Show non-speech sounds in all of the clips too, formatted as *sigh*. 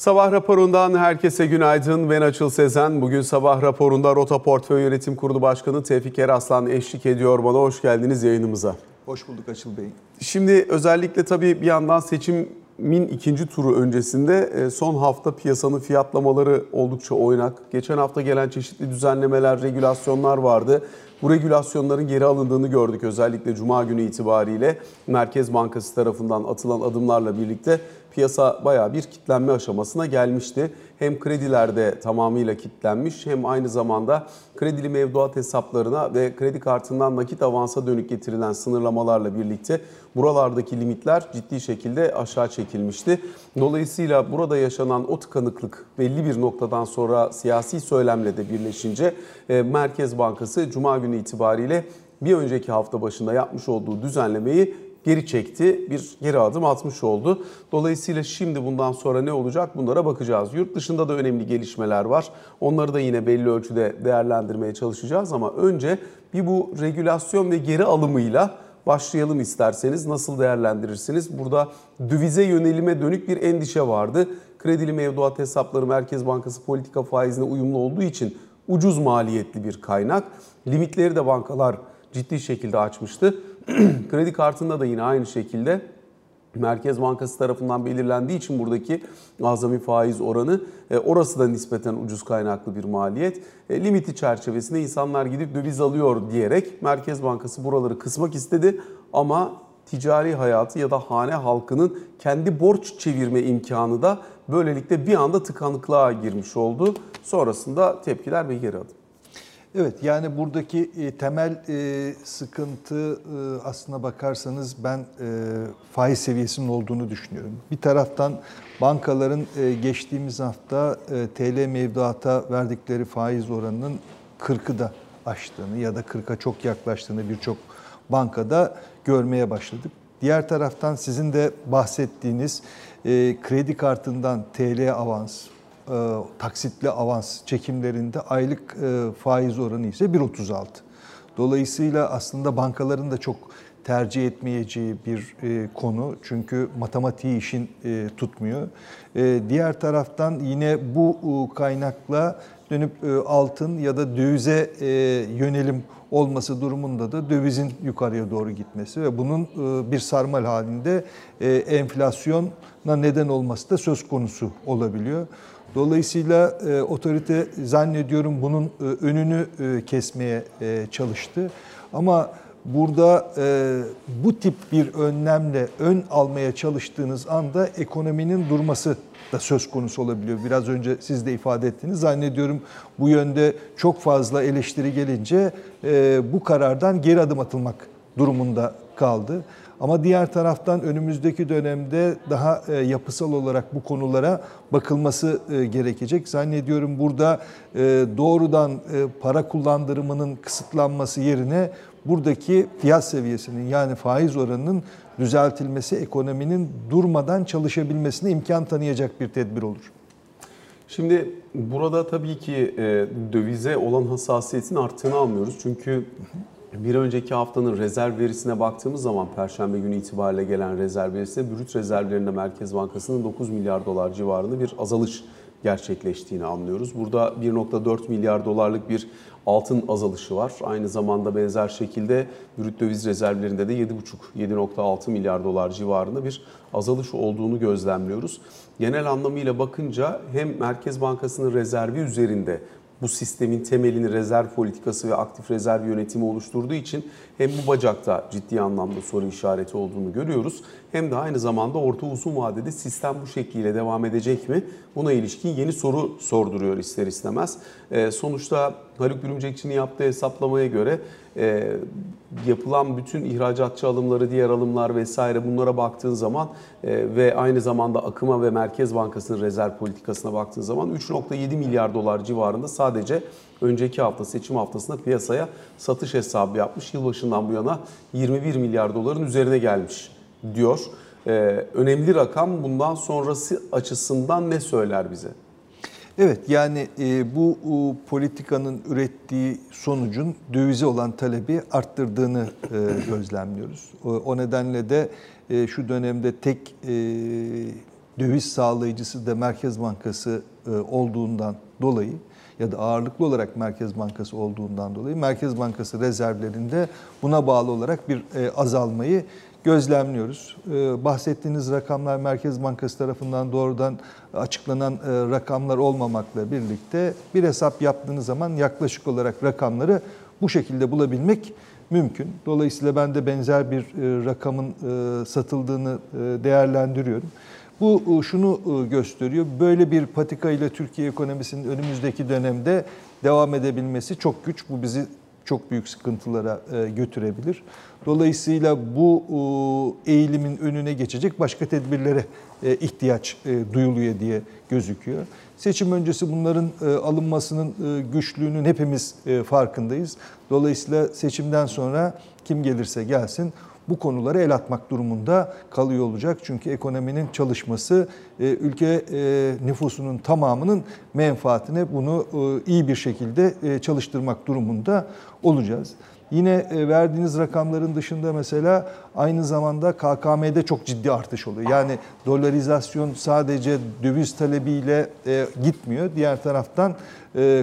Sabah raporundan herkese günaydın. Ben Açıl Sezen. Bugün sabah raporunda Rota Portföy Yönetim Kurulu Başkanı Tevfik Eraslan eşlik ediyor bana. Hoş geldiniz yayınımıza. Hoş bulduk Açıl Bey. Şimdi özellikle tabii bir yandan seçimin ikinci turu öncesinde e, son hafta piyasanın fiyatlamaları oldukça oynak. Geçen hafta gelen çeşitli düzenlemeler, regülasyonlar vardı. Bu regülasyonların geri alındığını gördük özellikle Cuma günü itibariyle Merkez Bankası tarafından atılan adımlarla birlikte piyasa baya bir kitlenme aşamasına gelmişti. Hem kredilerde tamamıyla kitlenmiş hem aynı zamanda kredili mevduat hesaplarına ve kredi kartından nakit avansa dönük getirilen sınırlamalarla birlikte buralardaki limitler ciddi şekilde aşağı çekilmişti. Dolayısıyla burada yaşanan o tıkanıklık belli bir noktadan sonra siyasi söylemle de birleşince e, Merkez Bankası Cuma günü itibariyle bir önceki hafta başında yapmış olduğu düzenlemeyi geri çekti. Bir geri adım atmış oldu. Dolayısıyla şimdi bundan sonra ne olacak bunlara bakacağız. Yurt dışında da önemli gelişmeler var. Onları da yine belli ölçüde değerlendirmeye çalışacağız ama önce bir bu regülasyon ve geri alımıyla başlayalım isterseniz. Nasıl değerlendirirsiniz? Burada dövize yönelime dönük bir endişe vardı. Kredili mevduat hesapları Merkez Bankası politika faizine uyumlu olduğu için ucuz maliyetli bir kaynak. Limitleri de bankalar ciddi şekilde açmıştı. *clears throat* Kredi kartında da yine aynı şekilde Merkez Bankası tarafından belirlendiği için buradaki azami faiz oranı e, orası da nispeten ucuz kaynaklı bir maliyet. E, limiti çerçevesinde insanlar gidip döviz alıyor diyerek Merkez Bankası buraları kısmak istedi ama ticari hayatı ya da hane halkının kendi borç çevirme imkanı da böylelikle bir anda tıkanıklığa girmiş oldu. Sonrasında tepkiler ve geri adım. Evet yani buradaki e, temel e, sıkıntı e, aslına bakarsanız ben faiz seviyesinin olduğunu düşünüyorum. Bir taraftan bankaların geçtiğimiz hafta TL mevduata verdikleri faiz oranının 40'ı da aştığını ya da 40'a çok yaklaştığını birçok bankada görmeye başladık. Diğer taraftan sizin de bahsettiğiniz kredi kartından TL avans, e, taksitli avans çekimlerinde aylık e, faiz oranı ise 1.36. Dolayısıyla aslında bankaların da çok tercih etmeyeceği bir e, konu. Çünkü matematiği işin tutmuyor. Diğer taraftan yine bu kaynakla dönüp altın ya da dövize yönelim olması durumunda da dövizin yukarıya doğru gitmesi ve bunun bir sarmal halinde enflasyona neden olması da söz konusu olabiliyor. Dolayısıyla e, otorite zannediyorum bunun e, önünü e, kesmeye e, çalıştı. Ama burada e, bu tip bir önlemle ön almaya çalıştığınız anda ekonominin durması da söz konusu olabiliyor. Biraz önce siz de ifade ettiniz. Zannediyorum bu yönde çok fazla eleştiri gelince e, bu karardan geri adım atılmak durumunda kaldı. Ama diğer taraftan önümüzdeki dönemde daha e, yapısal olarak bu konulara bakılması e, gerekecek. Zannediyorum burada e, doğrudan para kullandırımının kısıtlanması yerine buradaki fiyat seviyesinin yani faiz oranının düzeltilmesi ekonominin durmadan çalışabilmesine imkan tanıyacak bir tedbir olur. Şimdi burada tabii ki dövize olan hassasiyetin arttığını anlıyoruz. Çünkü bir önceki haftanın rezerv verisine baktığımız zaman Perşembe günü itibariyle gelen rezerv verisinde brüt rezervlerinde Merkez Bankası'nın 9 milyar dolar civarında bir azalış gerçekleştiğini anlıyoruz. Burada 1.4 milyar dolarlık bir altın azalışı var. Aynı zamanda benzer şekilde brüt döviz rezervlerinde de 7.5-7.6 milyar dolar civarında bir azalış olduğunu gözlemliyoruz. Genel anlamıyla bakınca hem Merkez Bankası'nın rezervi üzerinde bu sistemin temelini rezerv politikası ve aktif rezerv yönetimi oluşturduğu için hem bu bacakta ciddi anlamda soru işareti olduğunu görüyoruz. Hem de aynı zamanda orta uzun vadede sistem bu şekliyle devam edecek mi? Buna ilişkin yeni soru sorduruyor ister istemez. E, sonuçta Haluk Bürümcekçi'nin yaptığı hesaplamaya göre e, yapılan bütün ihracatçı alımları, diğer alımlar vesaire bunlara baktığın zaman e, ve aynı zamanda akıma ve Merkez Bankası'nın rezerv politikasına baktığın zaman 3.7 milyar dolar civarında sadece önceki hafta seçim haftasında piyasaya satış hesabı yapmış. Yılbaşından bu yana 21 milyar doların üzerine gelmiş diyor. Ee, önemli rakam bundan sonrası açısından ne söyler bize? Evet yani e, bu o, politikanın ürettiği sonucun dövize olan talebi arttırdığını e, gözlemliyoruz. O, o nedenle de e, şu dönemde tek e, döviz sağlayıcısı da Merkez Bankası e, olduğundan dolayı ya da ağırlıklı olarak Merkez Bankası olduğundan dolayı Merkez Bankası rezervlerinde buna bağlı olarak bir e, azalmayı gözlemliyoruz. E, bahsettiğiniz rakamlar Merkez Bankası tarafından doğrudan açıklanan rakamlar olmamakla birlikte bir hesap yaptığınız zaman yaklaşık olarak rakamları bu şekilde bulabilmek mümkün. Dolayısıyla ben de benzer bir rakamın satıldığını değerlendiriyorum. Bu şunu gösteriyor. Böyle bir patika ile Türkiye ekonomisinin önümüzdeki dönemde devam edebilmesi çok güç. Bu bizi çok büyük sıkıntılara götürebilir. Dolayısıyla bu eğilimin önüne geçecek başka tedbirlere ihtiyaç duyuluyor diye gözüküyor. Seçim öncesi bunların alınmasının güçlüğünün hepimiz farkındayız. Dolayısıyla seçimden sonra kim gelirse gelsin bu konulara el atmak durumunda kalıyor olacak. Çünkü ekonominin çalışması e, ülke e, nüfusunun tamamının menfaatine bunu e, iyi bir şekilde çalıştırmak durumunda olacağız. Yine verdiğiniz rakamların dışında mesela aynı zamanda KKM'de çok ciddi artış oluyor. Yani dolarizasyon sadece döviz talebiyle gitmiyor. Diğer taraftan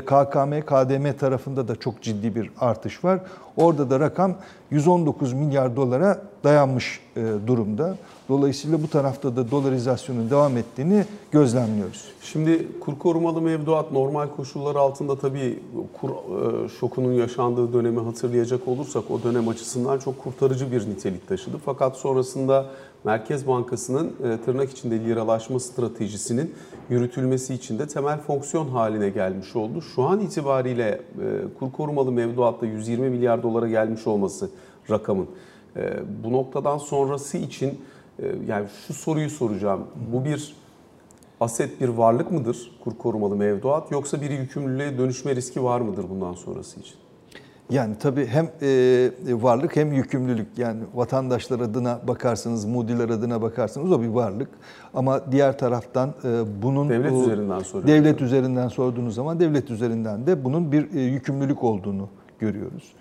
KKM, KDM tarafında da çok ciddi bir artış var. Orada da rakam 119 milyar dolara dayanmış e, durumda. Dolayısıyla bu tarafta da dolarizasyonun devam ettiğini gözlemliyoruz. Şimdi kur korumalı mevduat normal koşullar altında tabii kur e, şokunun yaşandığı dönemi hatırlayacak olursak o dönem açısından çok kurtarıcı bir nitelik taşıdı. Fakat sonrasında Merkez Bankası'nın e, tırnak içinde liralaşma stratejisinin yürütülmesi için de temel fonksiyon haline gelmiş oldu. Şu an itibariyle e, kur korumalı mevduatta 120 milyar dolara gelmiş olması rakamın. Bu noktadan sonrası için yani şu soruyu soracağım. Bu bir aset bir varlık mıdır kur korumalı mevduat yoksa bir yükümlülüğe dönüşme riski var mıdır bundan sonrası için? Yani tabii hem e, varlık hem yükümlülük. Yani vatandaşlar adına bakarsanız, Moody'ler adına bakarsanız o bir varlık. Ama diğer taraftan e, bunun... Devlet o, üzerinden soruyoruz. Devlet üzerinden sorduğunuz zaman devlet üzerinden de bunun bir e, yükümlülük olduğunu görüyoruz.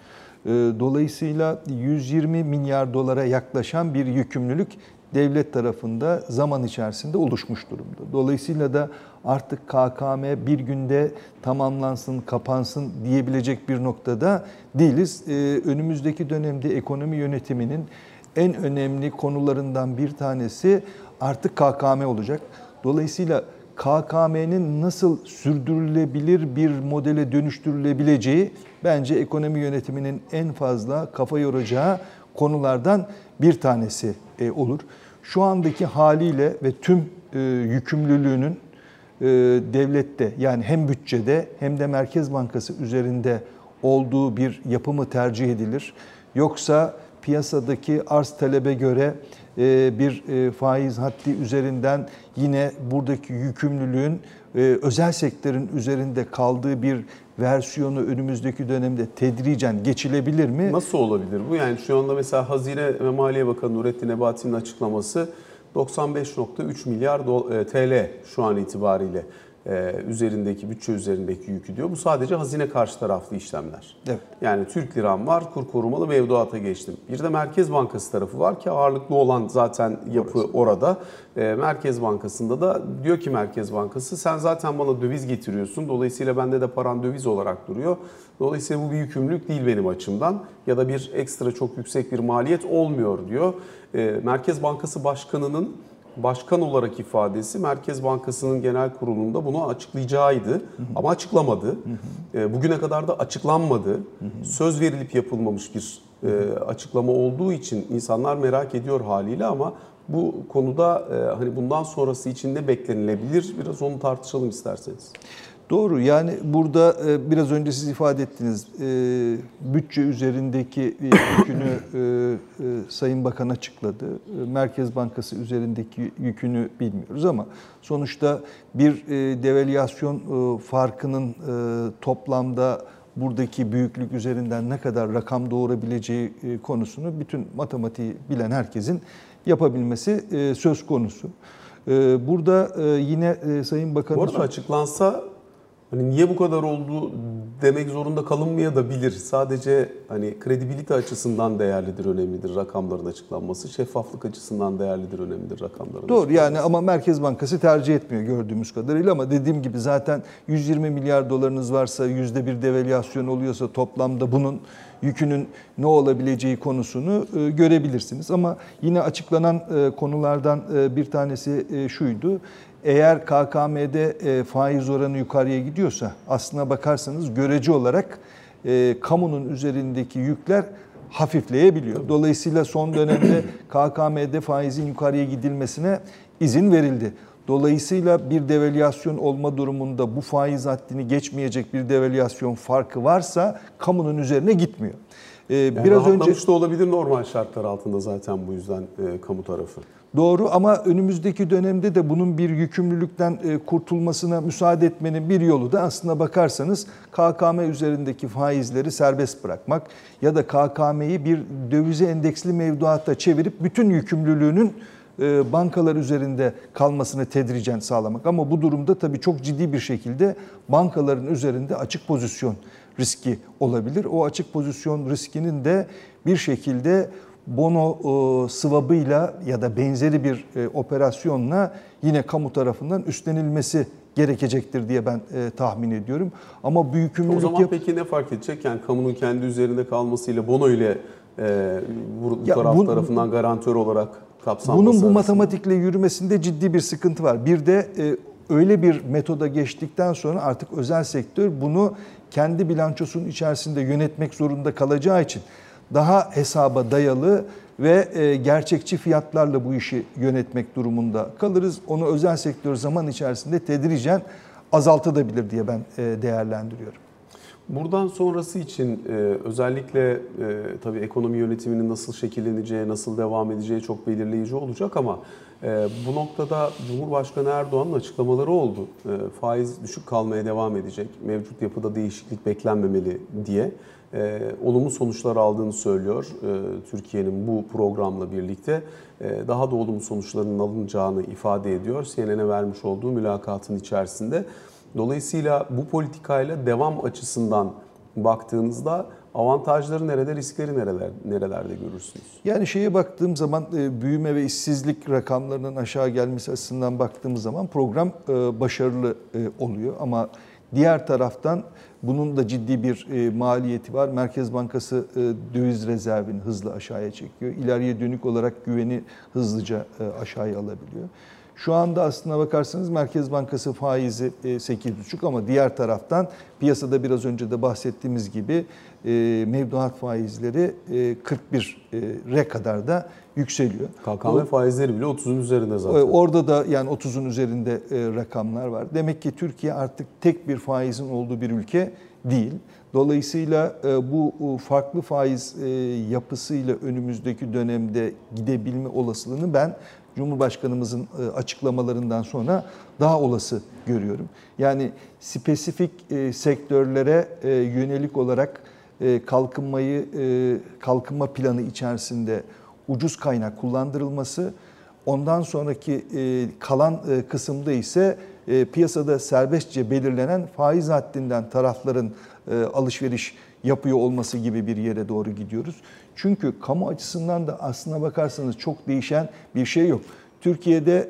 Dolayısıyla 120 milyar dolara yaklaşan bir yükümlülük devlet tarafında zaman içerisinde oluşmuş durumda. Dolayısıyla da artık KKM bir günde tamamlansın, kapansın diyebilecek bir noktada değiliz. Ee, önümüzdeki dönemde ekonomi yönetiminin en önemli konularından bir tanesi artık KKM olacak. Dolayısıyla KKM'nin nasıl sürdürülebilir bir modele dönüştürülebileceği bence ekonomi yönetiminin en fazla kafa yoracağı konulardan bir tanesi e, olur. Şu andaki haliyle ve tüm e, yükümlülüğünün e, devlette yani hem bütçede hem de Merkez Bankası üzerinde olduğu bir yapı mı tercih edilir? Yoksa piyasadaki arz talebe göre bir faiz haddi üzerinden yine buradaki yükümlülüğün özel sektörün üzerinde kaldığı bir versiyonu önümüzdeki dönemde tedricen geçilebilir mi? Nasıl olabilir bu? Yani şu anda mesela Hazine ve Maliye Bakanı Nurettin Nebati'nin açıklaması 95.3 milyar e, TL şu an itibariyle üzerindeki bütçe üzerindeki yükü diyor. Bu sadece hazine karşı taraflı işlemler. Evet. Yani Türk liram var, kur korumalı mevduata geçtim. Bir de Merkez Bankası tarafı var ki ağırlıklı olan zaten yapı Orası. orada. E, Merkez Bankası'nda da diyor ki Merkez Bankası sen zaten bana döviz getiriyorsun. Dolayısıyla bende de paran döviz olarak duruyor. Dolayısıyla bu bir yükümlülük değil benim açımdan ya da bir ekstra çok yüksek bir maliyet olmuyor diyor. E, Merkez Bankası Başkanı'nın başkan olarak ifadesi Merkez Bankası'nın genel kurulunda bunu açıklayacağıydı. Hı hı. Ama açıklamadı. Hı hı. E, bugüne kadar da açıklanmadı. Hı hı. Söz verilip yapılmamış bir e, açıklama olduğu için insanlar merak ediyor haliyle ama bu konuda e, hani bundan sonrası için ne beklenilebilir? Biraz onu tartışalım isterseniz. Doğru yani burada e, biraz önce siz ifade ettiniz e, bütçe üzerindeki *coughs* yükünü e, Sayın Bakan açıkladı. Merkez Bankası üzerindeki yükünü bilmiyoruz ama sonuçta bir devalüasyon farkının toplamda buradaki büyüklük üzerinden ne kadar rakam doğurabileceği konusunu bütün matematiği bilen herkesin yapabilmesi söz konusu. Burada yine Sayın Bakan'ın... Bu arada açıklansa Hani niye bu kadar oldu demek zorunda kalınmaya da bilir. Sadece hani kredibilite açısından değerlidir, önemlidir rakamların açıklanması. Şeffaflık açısından değerlidir, önemlidir rakamların Doğru yani ama Merkez Bankası tercih etmiyor gördüğümüz kadarıyla ama dediğim gibi zaten 120 milyar dolarınız varsa yüzde bir devalüasyon oluyorsa toplamda bunun yükünün ne olabileceği konusunu e, görebilirsiniz. Ama yine açıklanan e, konulardan e, bir tanesi şuydu. Eğer KKM'de e, faiz oranı yukarıya gidiyorsa aslına bakarsanız görece olarak e, kamunun üzerindeki yükler hafifleyebiliyor. Dolayısıyla son dönemde *clears throat* KKM'de faizin yukarıya gidilmesine izin verildi. Dolayısıyla bir devalüasyon olma durumunda bu faiz haddini geçmeyecek bir devalüasyon farkı varsa kamunun üzerine gitmiyor. Ee, Yani biraz önce da olabilir normal şartlar altında zaten bu yüzden e, kamu tarafı. Doğru ama önümüzdeki dönemde de bunun bir yükümlülükten e, kurtulmasına müsaade etmenin bir yolu da aslına bakarsanız KKM üzerindeki faizleri serbest bırakmak ya da KKM'yi bir dövize endeksli mevduata çevirip bütün yükümlülüğünün e, bankalar üzerinde kalmasını tedricen sağlamak. Ama bu durumda tabii çok ciddi bir şekilde bankaların üzerinde açık pozisyon riski olabilir. O açık pozisyon riskinin de bir şekilde bono e, sıvabıyla ya da benzeri bir e, operasyonla yine kamu tarafından üstlenilmesi gerekecektir diye ben e, tahmin ediyorum. Ama O yükümlülük zaman yap- peki ne fark edecek? Yani kamunun kendi üzerinde kalmasıyla bono ile e, bu, bu taraf bu- tarafından garantör olarak kapsanması Bunun bu arasında. matematikle yürümesinde ciddi bir sıkıntı var. Bir de e, öyle bir metoda geçtikten sonra artık özel sektör bunu kendi bilançosunun içerisinde yönetmek zorunda kalacağı için daha hesaba dayalı ve e, gerçekçi fiyatlarla bu işi yönetmek durumunda kalırız. Onu özel sektör zaman içerisinde tedricen azaltabilir diye ben e, değerlendiriyorum. Buradan sonrası için e, özellikle tabii ekonomi yönetiminin nasıl şekilleneceği, nasıl devam edeceği çok belirleyici olacak ama e, bu noktada Cumhurbaşkanı Erdoğan'ın açıklamaları oldu. E, faiz düşük kalmaya devam edecek, mevcut yapıda değişiklik beklenmemeli diye e, olumlu sonuçlar aldığını söylüyor Türkiye'nin bu programla birlikte. Daha da olumlu sonuçlarının alınacağını ifade ediyor CNN'e vermiş olduğu mülakatın içerisinde. Dolayısıyla bu politikayla devam açısından baktığınızda avantajları nerede, riskleri nereler, nerelerde görürsünüz? Yani şeye baktığım zaman e, büyüme ve işsizlik rakamlarının aşağı gelmesi açısından baktığımız zaman program e, başarılı e, oluyor. Ama diğer taraftan bunun da ciddi bir maliyeti var. Merkez Bankası döviz rezervini hızlı aşağıya çekiyor. İleriye dönük olarak güveni hızlıca aşağıya alabiliyor. Şu anda aslına bakarsanız Merkez Bankası faizi 8,5 ama diğer taraftan piyasada biraz önce de bahsettiğimiz gibi mevduat faizleri 41'e kadar da yükseliyor. KKM faizleri bile 30'un üzerinde zaten. Orada da yani 30'un üzerinde rakamlar var. Demek ki Türkiye artık tek bir faizin olduğu bir ülke değil. Dolayısıyla bu farklı faiz yapısıyla önümüzdeki dönemde gidebilme olasılığını ben Cumhurbaşkanımızın açıklamalarından sonra daha olası görüyorum. Yani spesifik sektörlere yönelik olarak kalkınmayı kalkınma planı içerisinde ucuz kaynak kullandırılması, ondan sonraki kalan kısımda ise piyasada serbestçe belirlenen faiz haddinden tarafların alışveriş yapıyor olması gibi bir yere doğru gidiyoruz. Çünkü kamu açısından da aslına bakarsanız çok değişen bir şey yok. Türkiye'de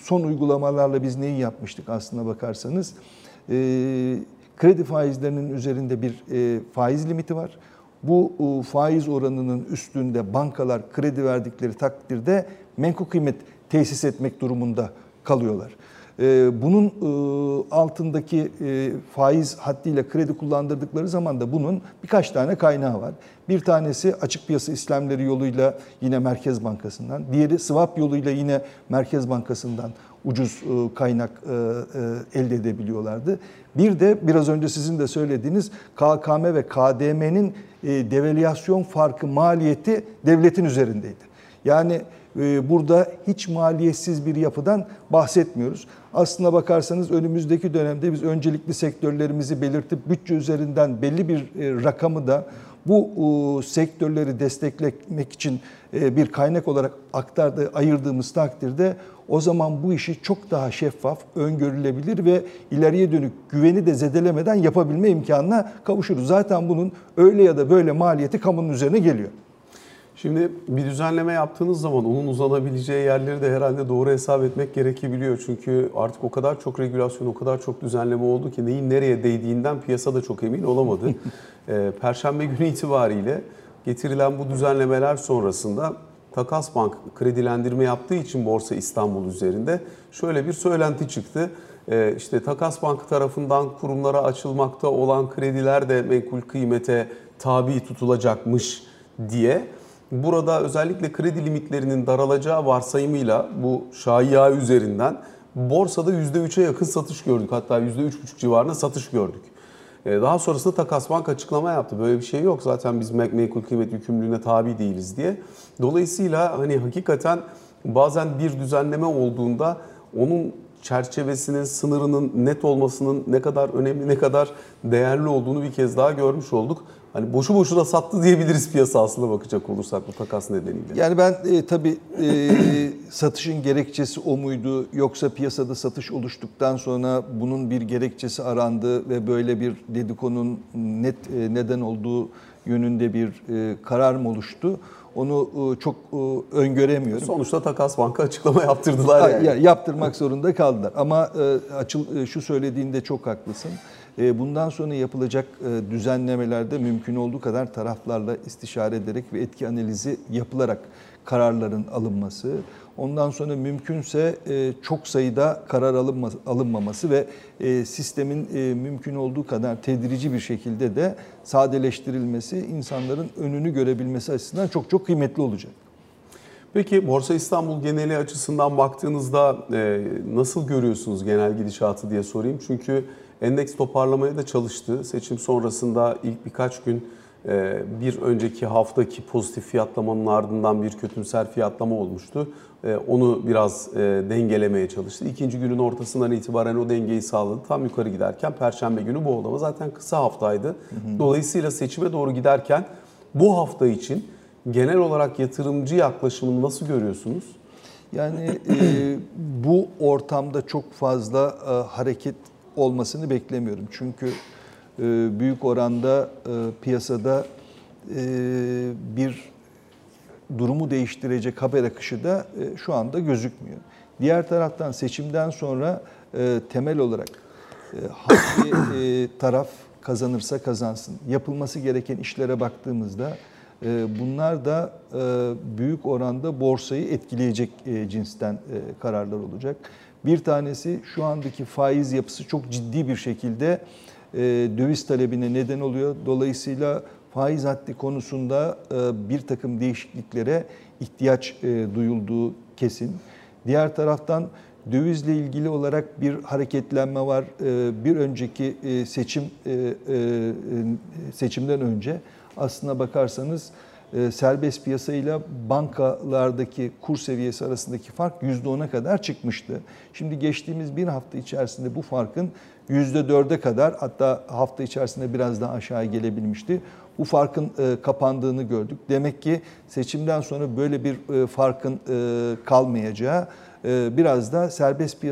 son uygulamalarla biz neyi yapmıştık aslına bakarsanız? Kredi faizlerinin üzerinde bir faiz limiti var. Bu faiz oranının üstünde bankalar kredi verdikleri takdirde menkul kıymet tesis etmek durumunda kalıyorlar. Bunun altındaki faiz haddiyle kredi kullandırdıkları zaman da bunun birkaç tane kaynağı var. Bir tanesi açık piyasa işlemleri yoluyla yine Merkez Bankası'ndan, diğeri swap yoluyla yine Merkez Bankası'ndan ucuz kaynak elde edebiliyorlardı. Bir de biraz önce sizin de söylediğiniz KKM ve KDM'nin devalüasyon farkı maliyeti devletin üzerindeydi. Yani burada hiç maliyetsiz bir yapıdan bahsetmiyoruz. Aslına bakarsanız önümüzdeki dönemde biz öncelikli sektörlerimizi belirtip bütçe üzerinden belli bir rakamı da bu e, sektörleri desteklemek için e, bir kaynak olarak aktardı, ayırdığımız takdirde o zaman bu işi çok daha şeffaf, öngörülebilir ve ileriye dönük güveni de zedelemeden yapabilme imkanına kavuşuruz. Zaten bunun öyle ya da böyle maliyeti kamunun üzerine geliyor. Şimdi bir düzenleme yaptığınız zaman onun uzanabileceği yerleri de herhalde doğru hesap etmek gerekebiliyor. Çünkü artık o kadar çok regülasyon, o kadar çok düzenleme oldu ki neyin nereye değdiğinden piyasa da çok emin olamadı. *laughs* Ee, Perşembe günü itibariyle getirilen bu düzenlemeler sonrasında Takas Bank kredilendirme yaptığı için Borsa İstanbul üzerinde şöyle bir söylenti çıktı. Ee, işte Takas Bank tarafından kurumlara açılmakta olan krediler de menkul kıymete tabi tutulacakmış diye. Burada özellikle kredi limitlerinin daralacağı varsayımıyla bu şaiya üzerinden borsada %3'e yakın satış gördük. Hatta %3,5 civarında satış gördük. Ee, Daha sonrasında Takas Bank açıklama yaptı. Böyle bir şey yok. Zaten biz menkul kıymet yükümlülüğüne tabi değiliz diye. Dolayısıyla hani hakikaten bazen bir düzenleme olduğunda onun çerçevesinin, sınırının net olmasının ne kadar önemli, ne kadar değerli olduğunu bir kez daha görmüş olduk. Hani boşu boşuna sattı diyebiliriz piyasa aslında bakacak olursak bu takas nedeniyle. Yani ben e, tabii e, *clears throat* satışın gerekçesi o muydu yoksa piyasada satış oluştuktan sonra bunun bir gerekçesi arandı ve böyle bir dedikonun net e, neden olduğu yönünde bir e, karar mı oluştu? Onu e, çok e, öngöremiyorum. Sonuçta Takas Bank'a açıklama yaptırdılar Ha, yani. ya- yaptırmak zorunda kaldılar. Ama e, açıl e, şu söylediğinde çok haklısın. E, Bundan sonra yapılacak e, düzenlemelerde mümkün olduğu kadar taraflarla istişare ederek ve etki analizi yapılarak kararların alınması, ondan sonra mümkünse e, çok sayıda karar alınma, alınmaması ve sistemin mümkün olduğu kadar tedrici bir şekilde de sadeleştirilmesi, insanların önünü görebilmesi açısından çok çok kıymetli olacak. Peki Borsa İstanbul geneli açısından baktığınızda nasıl görüyorsunuz genel gidişatı diye sorayım. Çünkü endeks toparlamaya da çalıştı. Seçim sonrasında ilk birkaç gün e, bir önceki haftaki pozitif fiyatlamanın ardından bir kötümser fiyatlama olmuştu. E, onu biraz e, dengelemeye çalıştı. İkinci günün ortasından itibaren o dengeyi sağladı. Tam yukarı giderken Perşembe günü bu oldu ama zaten kısa haftaydı. Dolayısıyla seçime doğru giderken bu hafta için genel olarak yatırımcı yaklaşımını nasıl görüyorsunuz? Yani e, bu ortamda çok fazla e, hareket olmasını beklemiyorum. Çünkü e, büyük oranda e, piyasada e, bir durumu değiştirecek haber akışı da şu anda gözükmüyor. Diğer taraftan seçimden sonra temel olarak hangi taraf kazanırsa kazansın. Yapılması gereken işlere baktığımızda bunlar da büyük oranda borsayı etkileyecek cinsten kararlar olacak. Bir tanesi şu andaki faiz yapısı çok ciddi bir şekilde e, döviz talebine neden oluyor. Dolayısıyla faiz haddi konusunda e, bir takım değişikliklere ihtiyaç e, duyulduğu kesin. Diğer taraftan dövizle ilgili olarak bir hareketlenme var. E, Bir önceki seçim seçimden önce aslına bakarsanız serbest piyasayla bankalardaki kur seviyesi arasındaki fark %10'a kadar çıkmıştı. Şimdi geçtiğimiz bir hafta içerisinde bu farkın %4'e kadar hatta hafta içerisinde biraz daha aşağı gelebilmişti. Bu farkın e, kapandığını gördük. Demek ki seçimden sonra böyle bir e, farkın e, kalmayacağı e, biraz da serbest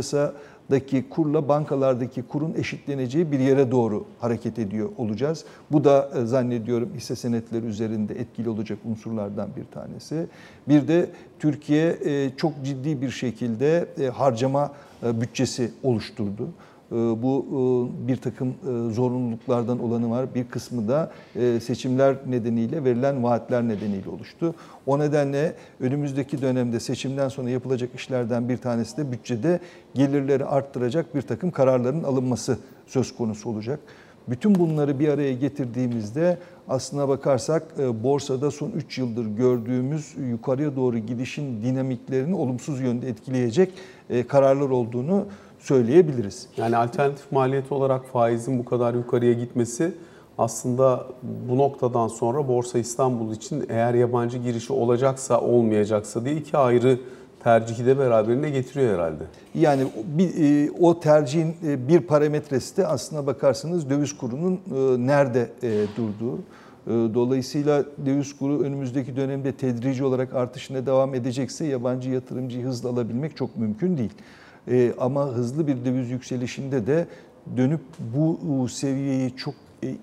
piyasadaki kurla bankalardaki kurun eşitleneceği bir yere doğru hareket ediyor olacağız. Bu da e, zannediyorum hisse senetleri üzerinde etkili olacak unsurlardan bir tanesi. Bir de Türkiye e, çok ciddi bir şekilde e, harcama bütçesi oluşturdu. E, Bu e, bir takım e, zorunluluklardan olanı var. Bir kısmı da e, seçimler nedeniyle verilen vaatler nedeniyle oluştu. O nedenle önümüzdeki dönemde seçimden sonra yapılacak işlerden bir tanesi de bütçede gelirleri arttıracak bir takım kararların alınması söz konusu olacak. Bütün bunları bir araya getirdiğimizde aslına bakarsak borsada son 3 yıldır gördüğümüz yukarıya doğru gidişin dinamiklerini olumsuz yönde etkileyecek kararlar olduğunu söyleyebiliriz. Yani alternatif maliyeti olarak faizin bu kadar yukarıya gitmesi aslında bu noktadan sonra Borsa İstanbul için eğer yabancı girişi olacaksa olmayacaksa diye iki ayrı tercihi de beraberine getiriyor herhalde. Yani bir, e, o tercihin e, bir parametresi de aslına bakarsanız döviz kurunun e, nerede durduğu. Dolayısıyla döviz kuru önümüzdeki dönemde tedrici olarak artışına devam edecekse yabancı yatırımcıyı hızla alabilmek çok mümkün değil. Ama hızlı bir döviz yükselişinde de dönüp bu seviyeyi çok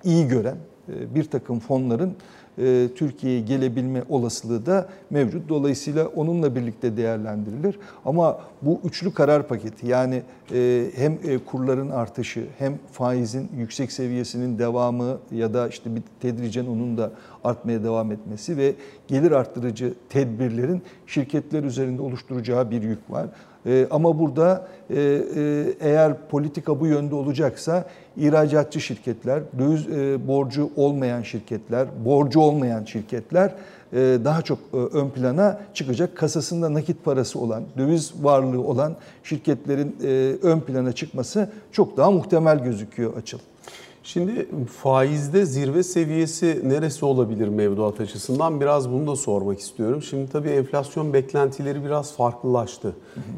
iyi gören bir takım fonların e, Türkiye'ye gelebilme olasılığı da mevcut. Dolayısıyla onunla birlikte değerlendirilir. Ama bu üçlü karar paketi yani e, hem e, kurların artışı hem faizin yüksek seviyesinin devamı ya da işte bir tedricen onun da artmaya devam etmesi ve gelir arttırıcı tedbirlerin şirketler üzerinde oluşturacağı bir yük var. Ee, ama burada e, e, eğer politika bu yönde olacaksa ihracatçı şirketler, döviz e, borcu olmayan şirketler, borcu olmayan şirketler daha çok ön plana çıkacak. Kasasında nakit parası olan, döviz varlığı olan şirketlerin ön plana çıkması çok daha muhtemel gözüküyor açıl. Şimdi faizde zirve seviyesi neresi olabilir mevduat açısından biraz bunu da sormak istiyorum. Şimdi tabii enflasyon beklentileri biraz farklılaştı.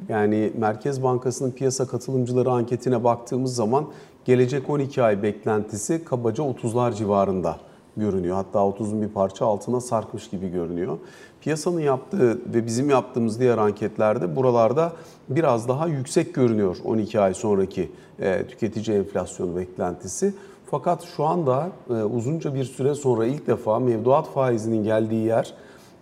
Yani Merkez Bankası'nın piyasa katılımcıları anketine baktığımız zaman gelecek 12 ay beklentisi kabaca 30'lar civarında görünüyor. Hatta 30'un bir parça altına sarkmış gibi görünüyor. Piyasanın yaptığı ve bizim yaptığımız diğer anketlerde buralarda biraz daha yüksek görünüyor 12 ay sonraki e, tüketici enflasyonu beklentisi. Fakat şu anda e, uzunca bir süre sonra ilk defa mevduat faizinin geldiği yer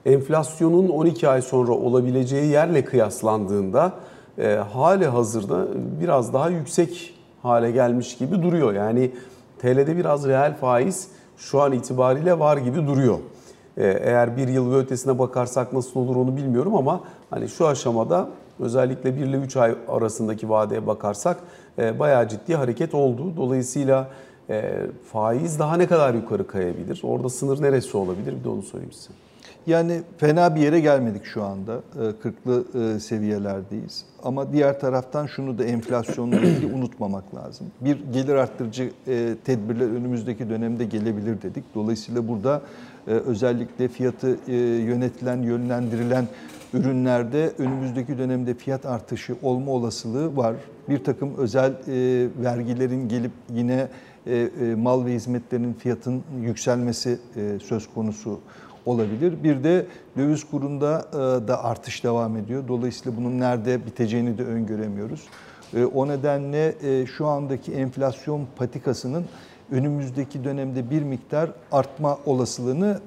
enflasyonun 12 ay sonra olabileceği yerle kıyaslandığında e, hali hazırda biraz daha yüksek hale gelmiş gibi duruyor. Yani TL'de biraz reel faiz şu an itibariyle var gibi duruyor. E, eğer bir yıl ve ötesine bakarsak nasıl olur onu bilmiyorum ama hani şu aşamada özellikle 1 ile 3 ay arasındaki vadeye bakarsak e, bayağı ciddi hareket oldu. Dolayısıyla e, faiz daha ne kadar yukarı kayabilir? Orada sınır neresi olabilir? Bir de onu sorayım size. Yani fena bir yere gelmedik şu anda. 40'lı e, e, seviyelerdeyiz. Ama diğer taraftan şunu da enflasyonla ilgili *clears throat* unutmamak lazım. Bir gelir arttırıcı e, tedbirler önümüzdeki dönemde gelebilir dedik. Dolayısıyla burada özellikle fiyatı yönetilen, yönlendirilen ürünlerde önümüzdeki dönemde fiyat artışı olma olasılığı var. Bir takım özel vergilerin gelip yine e, e, mal ve hizmetlerin fiyatın yükselmesi e, söz konusu olabilir. Bir de döviz kurunda da artış devam ediyor. Dolayısıyla bunun nerede biteceğini de öngöremiyoruz. O nedenle şu andaki enflasyon patikasının önümüzdeki dönemde bir miktar artma olasılığını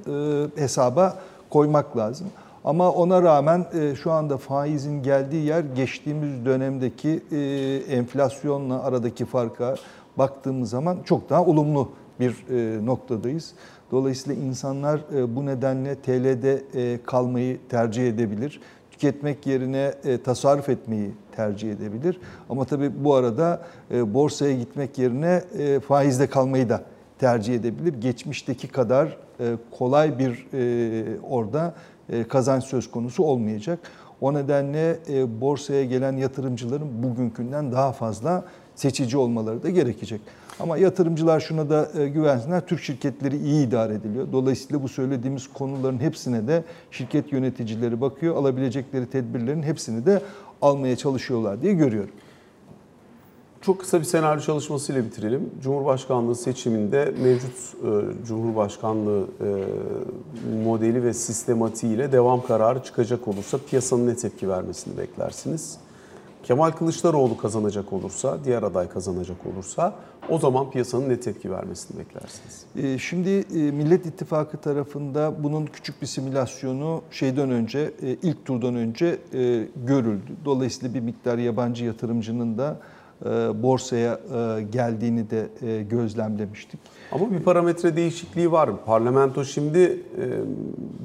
hesaba koymak lazım. Ama ona rağmen şu anda faizin geldiği yer geçtiğimiz dönemdeki enflasyonla aradaki farka, baktığımız zaman çok daha olumlu bir e, noktadayız. Dolayısıyla insanlar e, bu nedenle TL'de e, kalmayı tercih edebilir. Tüketmek yerine tasarruf etmeyi tercih edebilir. Ama tabii bu arada borsaya gitmek yerine faizde kalmayı da tercih edebilir. Geçmişteki kadar kolay bir orada kazanç söz konusu olmayacak. O nedenle borsaya gelen yatırımcıların bugünkünden daha fazla seçici olmaları da gerekecek. Ama yatırımcılar şuna da e, güvensinler. Türk şirketleri iyi idare ediliyor. Dolayısıyla bu söylediğimiz konuların hepsine de şirket yöneticileri bakıyor. Alabilecekleri tedbirlerin hepsini de almaya çalışıyorlar diye görüyorum. Çok kısa bir senaryo çalışmasıyla bitirelim. Cumhurbaşkanlığı seçiminde mevcut e, Cumhurbaşkanlığı e, modeli ve sistematiğiyle devam kararı çıkacak olursa piyasanın ne tepki vermesini beklersiniz? Kemal Kılıçdaroğlu kazanacak olursa, diğer aday kazanacak olursa o zaman piyasanın ne tepki vermesini beklersiniz? Ee, şimdi e, Millet İttifakı tarafında bunun küçük bir simülasyonu şeyden önce, e, ilk turdan önce e, görüldü. Dolayısıyla bir miktar yabancı yatırımcının da borsaya geldiğini de gözlemlemiştik. Ama bir parametre değişikliği var. Parlamento şimdi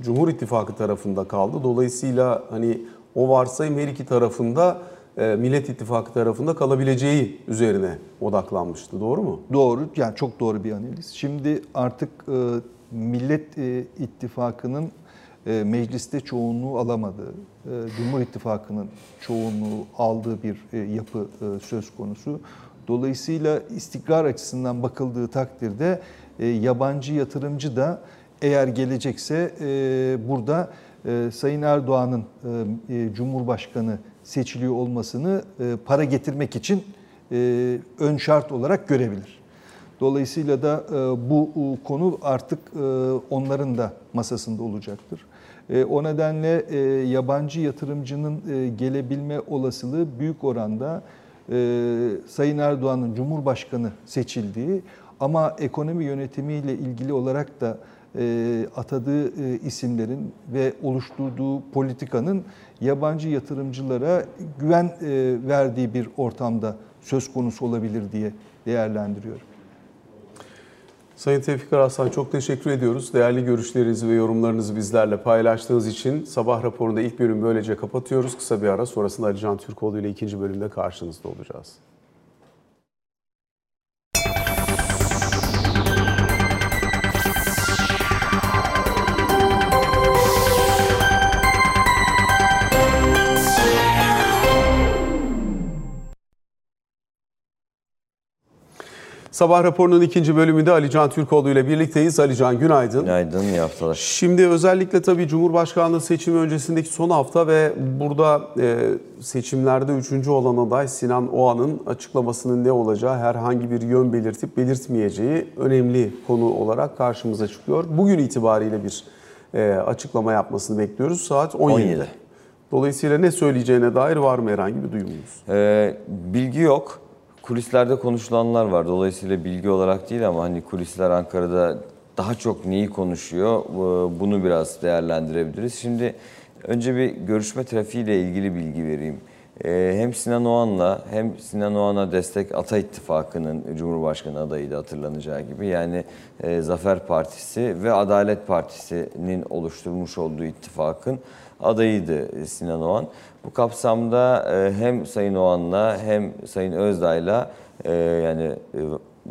Cumhur İttifakı tarafında kaldı. Dolayısıyla hani o varsayım her iki tarafında e, Millet İttifakı tarafında kalabileceği üzerine odaklanmıştı. Doğru mu? Doğru. Yani çok doğru bir analiz. Şimdi artık e, Millet e, İttifakı'nın mecliste çoğunluğu alamadığı, Cumhur İttifakı'nın çoğunluğu aldığı bir yapı söz konusu. Dolayısıyla istikrar açısından bakıldığı takdirde yabancı yatırımcı da eğer gelecekse burada Sayın Erdoğan'ın Cumhurbaşkanı seçiliyor olmasını e, para getirmek için e, ön şart olarak görebilir. Dolayısıyla da e, bu e, konu artık e, onların da masasında olacaktır. E, O nedenle e, yabancı yatırımcının e, gelebilme olasılığı büyük oranda Sayın Erdoğan'ın Cumhurbaşkanı seçildiği ama ekonomi yönetimiyle ilgili olarak da atadığı isimlerin ve oluşturduğu politikanın yabancı yatırımcılara güven verdiği bir ortamda söz konusu olabilir diye değerlendiriyorum. Sayın Tevfik Araslan çok teşekkür ediyoruz. Değerli görüşlerinizi ve yorumlarınızı bizlerle paylaştığınız için sabah raporunda ilk bölümü böylece kapatıyoruz. Kısa bir ara sonrasında Ali Can Türkoğlu ile ikinci bölümde karşınızda olacağız. Sabah raporunun ikinci bölümünde Ali Can Türkoğlu ile birlikteyiz. Ali Can günaydın. Günaydın, iyi haftalar. Şimdi özellikle tabii Cumhurbaşkanlığı seçimi öncesindeki son hafta ve burada e, seçimlerde üçüncü olan aday Sinan Oğan'ın açıklamasının ne olacağı herhangi bir yön belirtip belirtmeyeceği önemli konu olarak karşımıza çıkıyor. Bugün itibariyle bir e, açıklama yapmasını bekliyoruz saat 17'de. 17. Dolayısıyla ne söyleyeceğine dair var mı herhangi bir duyumunuz? Ee, bilgi yok. Kulislerde konuşulanlar var. Dolayısıyla bilgi olarak değil ama hani kulisler Ankara'da daha çok neyi konuşuyor bu- bunu biraz değerlendirebiliriz. Şimdi önce bir görüşme trafiğiyle ilgili bilgi vereyim. Ee, hem Sinan Oğan'la hem Sinan Oğan'a destek Ata İttifakı'nın Cumhurbaşkanı adayı da hatırlanacağı gibi yani e, Zafer Partisi ve Adalet Partisi'nin oluşturmuş olduğu ittifakın adayıydı Sinan Oğan. Bu kapsamda e, hem Sayın Oğan'la hem Sayın Özdağ'la e, yani e,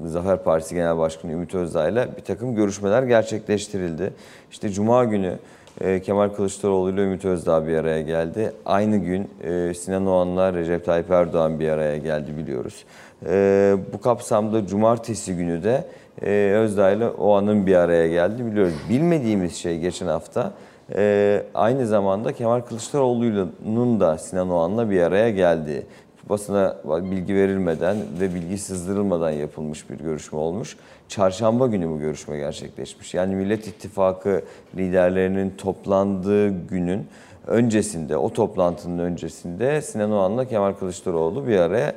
Zafer Partisi Genel Başkanı Ümit Özdağ'la bir takım görüşmeler gerçekleştirildi. İşte Cuma günü e, Kemal Kılıçdaroğlu ile Ümit Özdağ bir araya geldi. Aynı gün e, Sinan Oğan'la Recep Tayyip Erdoğan bir araya geldi biliyoruz. E, bu kapsamda Cumartesi günü de e, Özdağ ile Oğan'ın bir araya geldi biliyoruz. Bilmediğimiz şey geçen hafta ee, aynı zamanda Kemal Kılıçdaroğlu'nun da Sinan Oğan'la bir araya geldiği, basına bilgi verilmeden ve bilgi sızdırılmadan yapılmış bir görüşme olmuş. Çarşamba günü bu görüşme gerçekleşmiş. Yani Millet İttifakı liderlerinin toplandığı günün öncesinde, o toplantının öncesinde Sinan Oğan'la Kemal Kılıçdaroğlu bir araya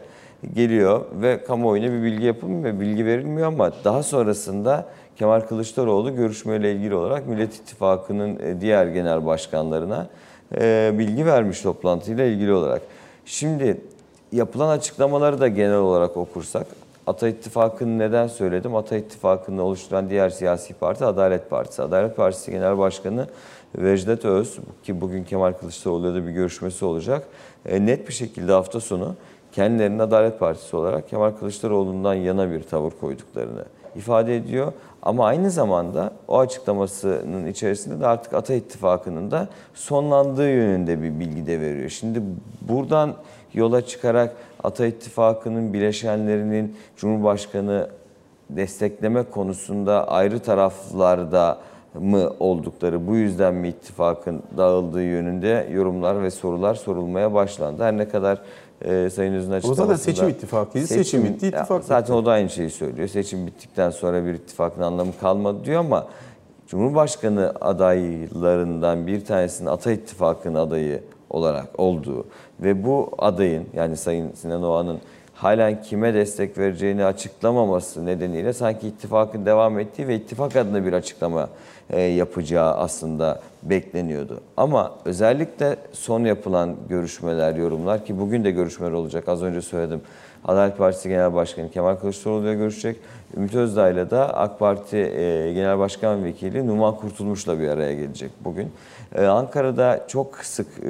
geliyor ve kamuoyuna bir bilgi yapılmıyor bilgi verilmiyor ama daha sonrasında Kemal Kılıçdaroğlu görüşmeyle ilgili olarak Millet İttifakı'nın e, diğer genel başkanlarına e, bilgi vermiş toplantıyla ilgili olarak. Şimdi yapılan açıklamaları da genel olarak okursak Ata İttifakı'nı neden söyledim? Ata İttifakı'nı oluşturan diğer siyasi parti Adalet Partisi. Adalet Partisi Genel Başkanı Vecdet Öz ki bugün Kemal Kılıçdaroğlu'yla da bir görüşmesi olacak. E, net bir şekilde hafta sonu kendilerinin Adalet Partisi olarak Kemal Kılıçdaroğlu'ndan yana bir tavır koyduklarını ifade ediyor. Ama aynı zamanda o açıklamasının içerisinde de artık Ata İttifakı'nın da sonlandığı yönünde bir bilgi de veriyor. Şimdi buradan yola çıkarak Ata İttifakı'nın bileşenlerinin Cumhurbaşkanı destekleme konusunda ayrı taraflarda mı oldukları, bu yüzden mi ittifakın dağıldığı yönünde yorumlar ve sorular sorulmaya başlandı. Her ne kadar e, Sayın Öz'ün Ama açıklamasında... zaten seçim ittifakıydı. Seçim bitti, Ya, ittifak Zaten bitti. o da aynı şeyi söylüyor. Seçim bittikten sonra bir ittifakın anlamı kalmadı diyor ama Cumhurbaşkanı adaylarından bir tanesinin Ata İttifakı'nın adayı olarak olduğu ve bu adayın yani Sayın Sinan Oğan'ın halen kime destek vereceğini açıklamaması nedeniyle sanki ittifakın devam ettiği ve ittifak adına bir açıklama e, yapacağı aslında bekleniyordu. Ama özellikle son yapılan görüşmeler, yorumlar ki bugün de görüşmeler olacak az önce söyledim. Adalet Partisi Genel Başkanı Kemal Kılıçdaroğlu ile görüşecek. Ümit Özdağ ile de AK Parti e, Genel Başkan Vekili Numan Kurtulmuş'la bir araya gelecek bugün. E, Ankara'da çok sık e,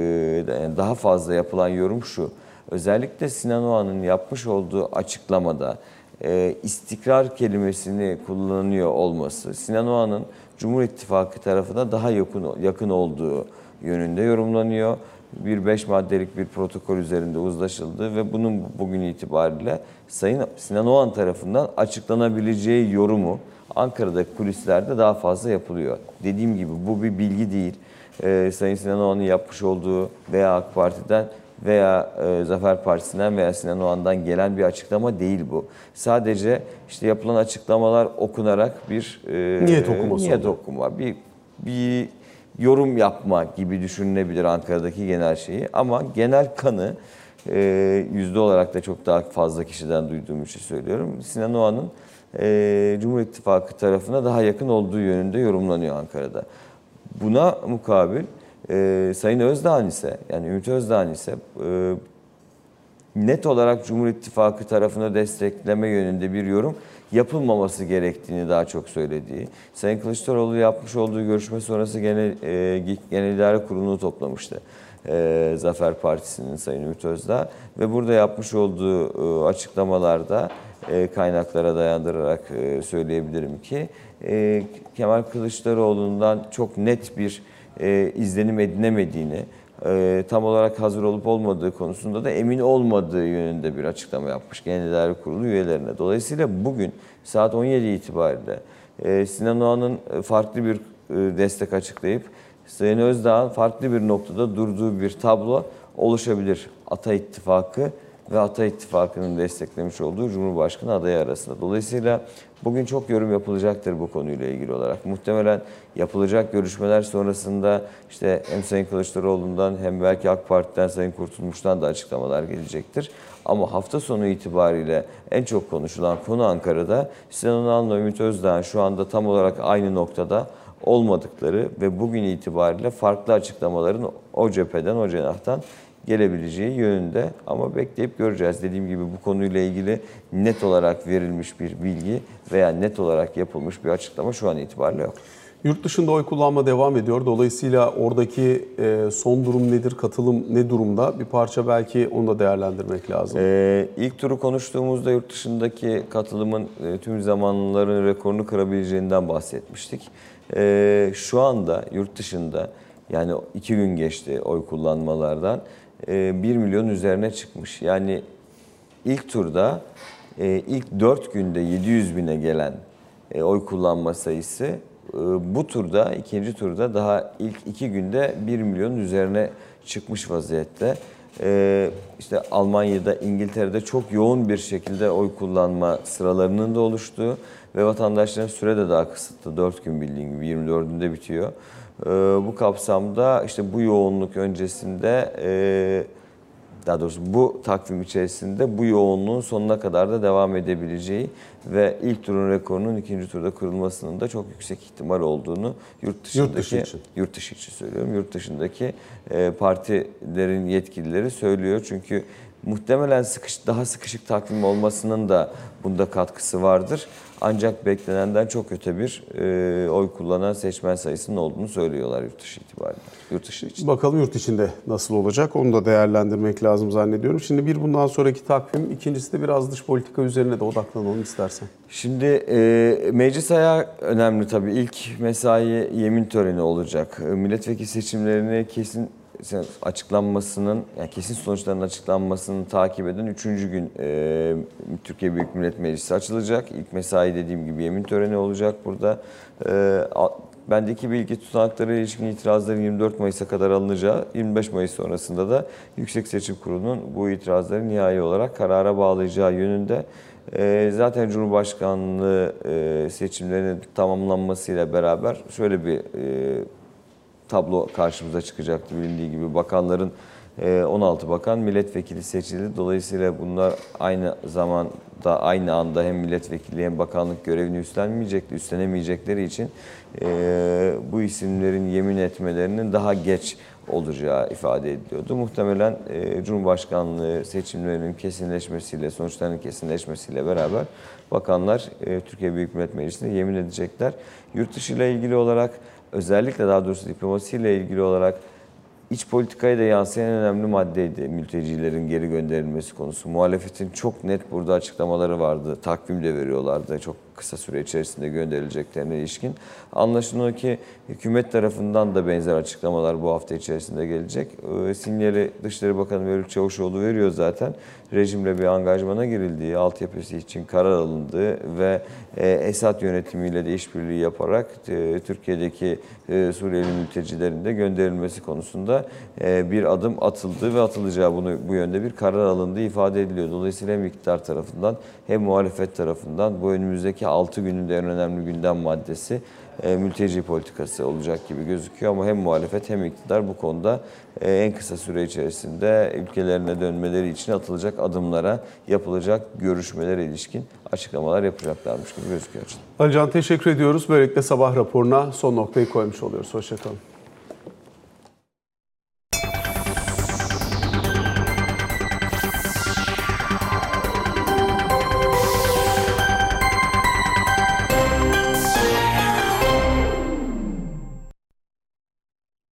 daha fazla yapılan yorum şu. Özellikle Sinan Oğan'ın yapmış olduğu açıklamada e, istikrar kelimesini kullanıyor olması, Sinan Oğan'ın Cumhur İttifakı tarafına daha yakın, yakın olduğu yönünde yorumlanıyor. Bir beş maddelik bir protokol üzerinde uzlaşıldı ve bunun bugün itibariyle Sayın Sinan Oğan tarafından açıklanabileceği yorumu Ankara'da kulislerde daha fazla yapılıyor. Dediğim gibi bu bir bilgi değil. Ee, Sayın Sinan Oğan'ın yapmış olduğu veya AK Parti'den veya e, Zafer Partisi'nden veya Sinan Oğan'dan gelen bir açıklama değil bu. Sadece işte yapılan açıklamalar okunarak bir e, Niyet okuması niyet okuma, bir bir yorum yapma gibi düşünülebilir Ankara'daki genel şeyi. Ama genel kanı e, yüzde olarak da çok daha fazla kişiden duyduğum için söylüyorum. Sinan Oğan'ın e, Cumhur İttifakı tarafına daha yakın olduğu yönünde yorumlanıyor Ankara'da. Buna mukabil e, Sayın Özdağ'ın ise yani Ümit Özdağ'ın ise e, net olarak Cumhur İttifakı tarafını destekleme yönünde bir yorum yapılmaması gerektiğini daha çok söylediği. Sayın Kılıçdaroğlu yapmış olduğu görüşme sonrası genel, e, genel idare kurulunu toplamıştı. E, Zafer Partisi'nin Sayın Ümit Özdağ ve burada yapmış olduğu e, açıklamalarda e, kaynaklara dayandırarak e, söyleyebilirim ki e, Kemal Kılıçdaroğlu'ndan çok net bir e, izlenim edinemediğini, e, tam olarak hazır olup olmadığı konusunda da emin olmadığı yönünde bir açıklama yapmış Genel İdare Kurulu üyelerine. Dolayısıyla bugün saat 17 itibariyle e, Sinan Oğan'ın e, farklı bir destek açıklayıp Sayın Özdağ'ın farklı bir noktada durduğu bir tablo oluşabilir. Ata İttifakı ve Ata İttifakı'nın desteklemiş olduğu Cumhurbaşkanı adayı arasında. Dolayısıyla bugün çok yorum yapılacaktır bu konuyla ilgili olarak. Muhtemelen yapılacak görüşmeler sonrasında işte hem Sayın Kılıçdaroğlu'ndan hem belki AK Parti'den Sayın Kurtulmuş'tan da açıklamalar gelecektir. Ama hafta sonu itibariyle en çok konuşulan konu Ankara'da Sinan Oğan'la Ümit Özdağ'ın şu anda tam olarak aynı noktada olmadıkları ve bugün itibariyle farklı açıklamaların o cepheden, o cenahtan gelebileceği yönünde ama bekleyip göreceğiz. Dediğim gibi bu konuyla ilgili net olarak verilmiş bir bilgi veya net olarak yapılmış bir açıklama şu an itibariyle yok. Yurt dışında oy kullanma devam ediyor. Dolayısıyla oradaki e, son durum nedir, katılım ne durumda? Bir parça belki onu da değerlendirmek lazım. Ee, ilk turu konuştuğumuzda yurt dışındaki katılımın e, tüm zamanların rekorunu kırabileceğinden bahsetmiştik. Ee, şu anda yurt dışında yani iki gün geçti oy kullanmalardan 1 milyon üzerine çıkmış. Yani ilk turda e, ilk 4 günde 700 bine gelen e, oy kullanma sayısı e, bu turda ikinci turda daha ilk iki günde 1 milyon üzerine çıkmış vaziyette. E, işte Almanya'da, İngiltere'de çok yoğun bir şekilde oy kullanma sıralarının da oluştuğu ve vatandaşların süre de daha kısıtlı. 4 gün bildiğin gibi 24'ünde bitiyor. E, bu kapsamda işte bu yoğunluk öncesinde e, daha doğrusu bu takvim içerisinde bu yoğunluğun sonuna kadar da devam edebileceği ve ilk turun rekorunun ikinci turda kırılmasının da çok yüksek ihtimal olduğunu yurt dışındaki dışı için. yurt dışı için söylüyorum. Yurt dışındaki e, partilerin yetkilileri söylüyor. Çünkü muhtemelen sıkış, daha sıkışık takvim olmasının da bunda katkısı vardır. Ancak beklenenden çok öte bir e, oy kullanan seçmen sayısının olduğunu söylüyorlar yurt dışı itibariyle. Yurt dışı için. Bakalım yurt içinde nasıl olacak onu da değerlendirmek lazım zannediyorum. Şimdi bir bundan sonraki takvim, ikincisi de biraz dış politika üzerine de odaklanalım istersen. Şimdi e, meclis ayağı önemli tabii. İlk mesai yemin töreni olacak. E, Milletvekili seçimlerini kesin açıklanmasının, yani kesin sonuçlarının açıklanmasını takip eden üçüncü gün e, Türkiye Büyük Millet Meclisi açılacak. İlk mesai dediğim gibi yemin töreni olacak burada. E, bendeki bilgi tutanakları ilişkin itirazların 24 Mayıs'a kadar alınacağı, 25 Mayıs sonrasında da Yüksek Seçim Kurulu'nun bu itirazları nihai olarak karara bağlayacağı yönünde. E, zaten Cumhurbaşkanlığı e, seçimlerinin tamamlanmasıyla beraber şöyle bir e, tablo karşımıza çıkacaktı bilindiği gibi. Bakanların e, 16 bakan milletvekili seçildi. Dolayısıyla bunlar aynı zamanda aynı anda hem milletvekili hem bakanlık görevini üstlenmeyecekti, üstlenemeyecekleri için e, bu isimlerin yemin etmelerinin daha geç olacağı ifade ediliyordu. Muhtemelen e, Cumhurbaşkanlığı seçimlerinin kesinleşmesiyle, sonuçlarının kesinleşmesiyle beraber bakanlar e, Türkiye Büyük Millet Meclisi'nde yemin edecekler. Yurt dışı ile ilgili olarak özellikle daha doğrusu diplomasiyle ilgili olarak iç politikaya da yansıyan önemli maddeydi mültecilerin geri gönderilmesi konusu. Muhalefetin çok net burada açıklamaları vardı. Takvim de veriyorlardı. Çok kısa süre içerisinde gönderileceklerine ilişkin. Anlaşılan o ki hükümet tarafından da benzer açıklamalar bu hafta içerisinde gelecek. E, sinyali Dışişleri Bakanı Mevlüt Çavuşoğlu veriyor zaten. Rejimle bir angajmana girildiği, altyapısı için karar alındığı ve e, Esad yönetimiyle de işbirliği yaparak e, Türkiye'deki e, Suriyeli mültecilerin de gönderilmesi konusunda e, bir adım atıldı ve atılacağı bunu bu yönde bir karar alındığı ifade ediliyor. Dolayısıyla hem iktidar tarafından hem muhalefet tarafından bu önümüzdeki 6 günün de en önemli gündem maddesi e, mülteci politikası olacak gibi gözüküyor ama hem muhalefet hem iktidar bu konuda e, en kısa süre içerisinde ülkelerine dönmeleri için atılacak adımlara, yapılacak görüşmelere ilişkin açıklamalar yapacaklarmış gibi gözüküyor. Alican teşekkür ediyoruz. Böylelikle sabah raporuna son noktayı koymuş oluyoruz. Hoşçakalın.